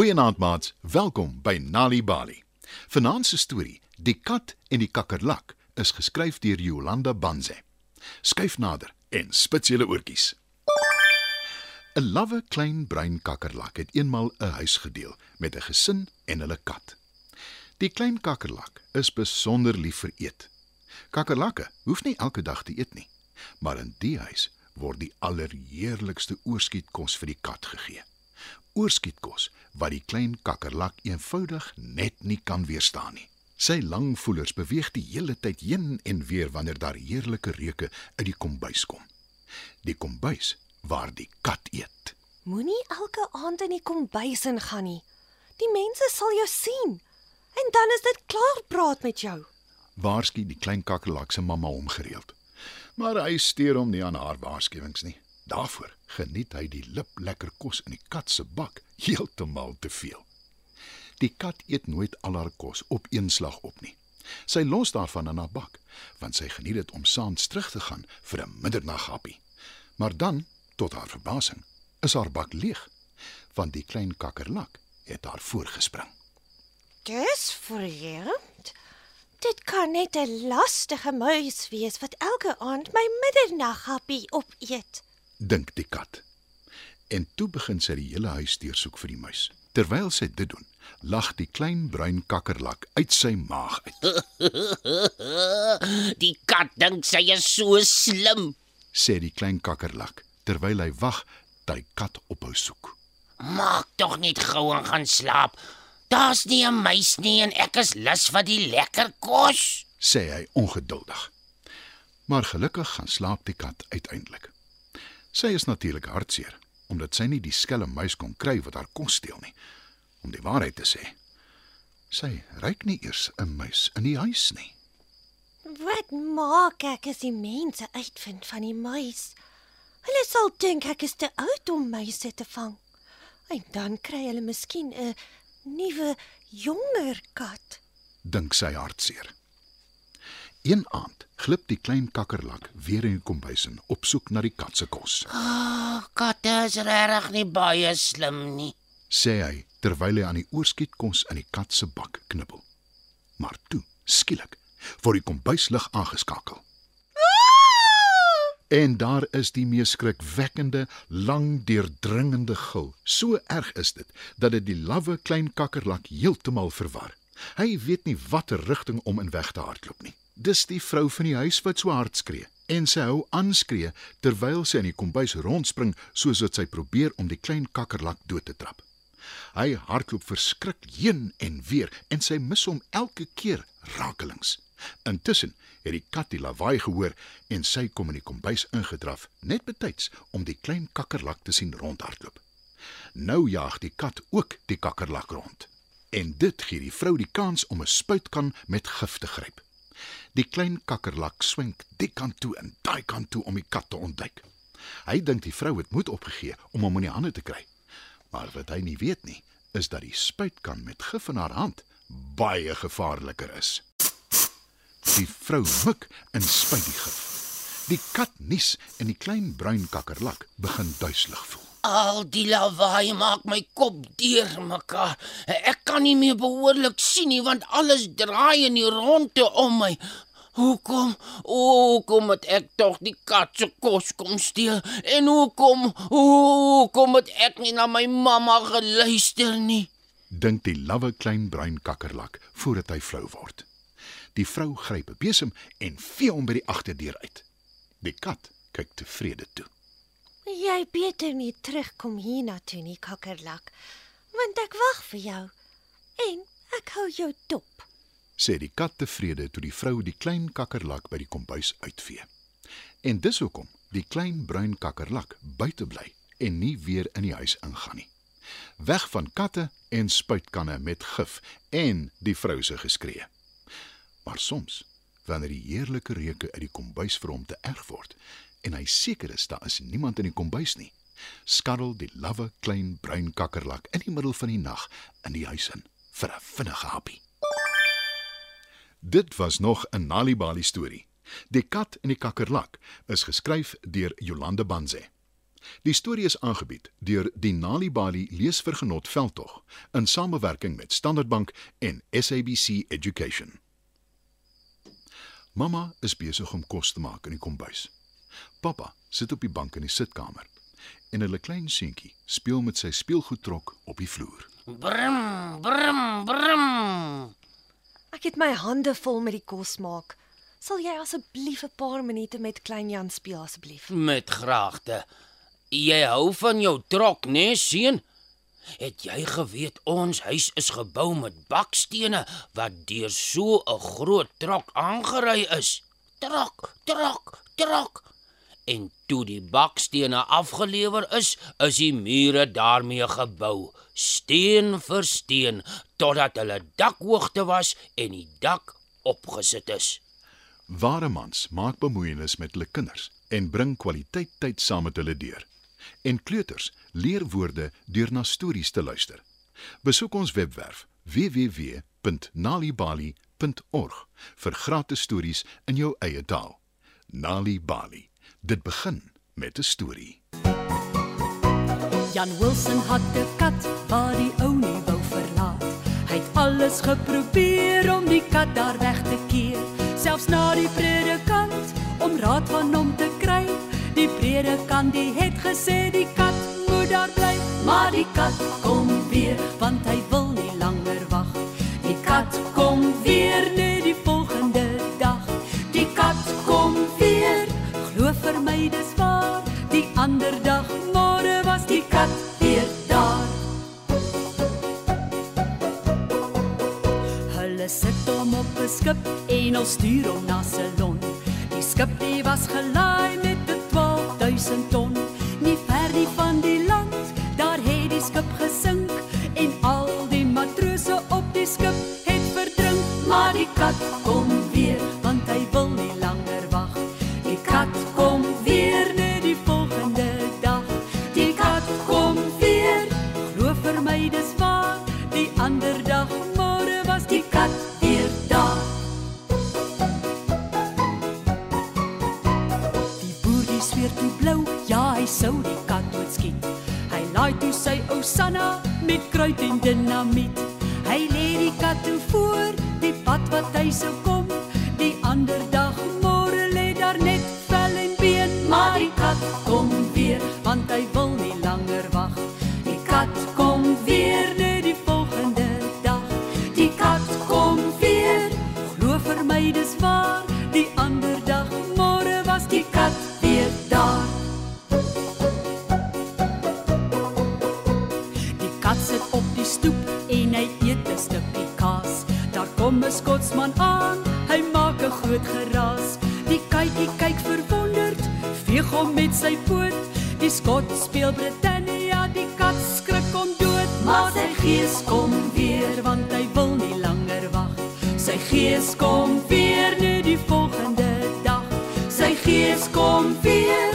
Goeienaand maats, welkom by Nali Bali. Vanaand se storie, Die kat en die kakkerlak, is geskryf deur Jolanda Banze. Skyf nader en spits julle oortjies. 'n Lawwe klein bruin kakkerlak het eenmal 'n huis gedeel met 'n gesin en hulle kat. Die klein kakkerlak is besonder lief vir eet. Kakkerlakke hoef nie elke dag te eet nie, maar in die huis word die allerheerlikste oorskietkos vir die kat gegee. Oorskietkos wat die klein kakkerlak eenvoudig net nie kan weerstaan nie. Sy lang voelers beweeg die hele tyd heen en weer wanneer daar heerlike reuke uit die kombuis kom. Die kombuis waar die kat eet. Moenie elke aand in die kombuis ingaan nie. Die mense sal jou sien. En dan is dit klaar praat met jou. Waarsku die klein kakkerlak se mamma hom gereeld. Maar hy steur hom nie aan haar waarskuwings nie. Daarvoor geniet hy die liplekker kos in die kat se bak heeltemal te veel. Die kat eet nooit al haar kos op een slag op nie. Sy los daarvan in haar bak, want sy geniet dit om saans terug te gaan vir 'n middernaghappie. Maar dan, tot haar verbasing, is haar bak leeg, want die klein kakkerlak het daar voorgespring. Dis vreemd. Dit kan net 'n lastige muis wees wat elke aand my middernaghappie opeet. Dink die kat. En toe begin sy die hele huis deursoek vir die muis. Terwyl sy dit doen, lag die klein bruin kakkerlak uit sy maag uit. Die kat dink sy is so slim. Sê die klein kakkerlak terwyl hy wag dat die kat ophou soek. Maak tog net gou en gaan slaap. Daar's nie 'n muis nie en ek is lus vir die lekker kos. sê hy ongeduldig. Maar gelukkig gaan slaap die kat uiteindelik. Sy is natuurlik hartseer omdat sy nie die skelm muis kon kry wat haar kos steel nie. Om die waarheid te sê, sy ryk nie eers 'n muis in die huis nie. Wat maak ek as die mense uitvind van die muis? Hulle sal dink ek is te oud om muise te vang. En dan kry hulle miskien 'n nuwe jonger kat. dink sy hartseer. Een aand glip die klein kakkerlak weer in die kombuis in op soek na die kat se kos. Oh, katte is regtig nie baie slim nie. sê hy terwyl hy aan die oorskietkos in die kat se bak knibbel. Maar toe, skielik, word die kombuislig aangeskakel. En daar is die mees skrikwekkende, lang deurdringende gil. So erg is dit dat dit die lawwe klein kakkerlak heeltemal verwar. Hy weet nie watter rigting om in weg te hardloop nie. Dis die vrou van die huis wat so hard skree en sy hou aan skree terwyl sy in die kombuis rondspring soos wat sy probeer om die klein kakkerlak dood te trap. Hy hardloop verskrik heen en weer en sy mis hom elke keer rakelings. Intussen het die kat die lawaai gehoor en sy kom in die kombuis ingedraf, net betyds om die klein kakkerlak te sien rondhardloop. Nou jaag die kat ook die kakkerlak rond. En dit gee die vrou die kans om 'n spuitkan met gif te gryp. Die klein kakkerlak swink die kant toe en daai kant toe om die kat te ontduik. Hy dink die vrou het moed opgegee om hom in die hande te kry. Maar wat hy nie weet nie, is dat die spuitkan met gif in haar hand baie gevaarliker is. Die vrou mik en spuit die gif. Die kat nies en die klein bruin kakkerlak begin duiselig voel. Al die lawaai maak my kop deurmekaar. Ek kan nie meer behoorlik sien nie want alles draai in die ronde om my. Hoekom? Hoekom het ek tog die kat se kos kom steel? En hoekom? Hoekom het ek nie na my mamma geluister nie? Dink die lawwe klein bruin kakkerlak voordat hy flou word. Die vrou gryp 'n besem en vee hom by die agterdeur uit. Die kat kyk tevrede toe. Jy beter nie terugkom hiernatoe nie, kakkerlak, want ek wag vir jou. En ek hou jou dop. sê die kat tevrede toe die vrou die klein kakkerlak by die kombuis uitvee. En dis hoekom die klein bruin kakkerlak buite bly en nie weer in die huis ingaan nie. Weg van katte en spuitkanne met gif en die vrou se geskree. Maar soms, wanneer die heerlike reuke uit die kombuis vir hom te erg word en hy seker is daar is niemand in die kombuis nie, skarrel die lawwe klein bruin kakkerlak in die middel van die nag in die huis in vir 'n vinnige happie. Dit was nog 'n Nalibali storie. Die kat en die kakkerlak is geskryf deur Jolande Banze. Die storie is aangebied deur die Nali Bali Leesvergenot Veldtog in samewerking met Standard Bank en SABC Education. Mamma is besig om kos te maak in die kombuis. Pappa sit op die bank in die sitkamer en hulle klein seentjie speel met sy speelgoedtrok op die vloer. Brum, brum, brum. Ek het my hande vol met die kos maak. Sal jy asseblief 'n paar minute met klein Jan speel asseblief? Met graagte. Jy hou van jou trok, né, nee, seun? Het jy geweet ons huis is gebou met bakstene wat deur so 'n groot trok aangery is? Trok, trok, trok. En toe die bakstene afgelewer is, is die mure daarmee gebou, steen vir steen, totdat hulle dakhoogte was en die dak opgesit is. Ware mans maak bemoeienis met hulle kinders en bring kwaliteit tyd saam met hulle deur. En kleuters leer woorde deur na stories te luister. Besoek ons webwerf www.nalibali.org vir gratis stories in jou eie taal. Nali Bali. Dit begin met 'n storie. Jan Wilson had 'n kat waar die ou nie wou verlaat. Hy het alles geprobeer om die kat daar weg te keer, selfs na die predikant om raad van hom te kry. Die predikant die het gesê die kat moet daar bly, maar die kat kom weer want hy wil nie langer wag. Die kat kom weer net ander dag môre was die kat weer daar. Hulle sit hom op 'n skip en hulle stuur hom na Ceylon. Die skip die was gelaai met 'n 12000 ton. Nie ver nie van die met kruit en dinamiet. Hy lê die kat toe voor die pad wat hy sou kom. Die ander dag môre lê daar net vel en been, maar die kat kom weer want hy wil nie langer wag. Die kat kom weer net die volgende dag. Die kat kom weer, glo vir my dis waar. Die ander dag môre was die kat sy poot. Die skot speel Britannia, die kat skrik om dood, maar sy gees kom weer want hy wil nie langer wag. Sy gees kom weer nou die volgende dag. Sy gees kom weer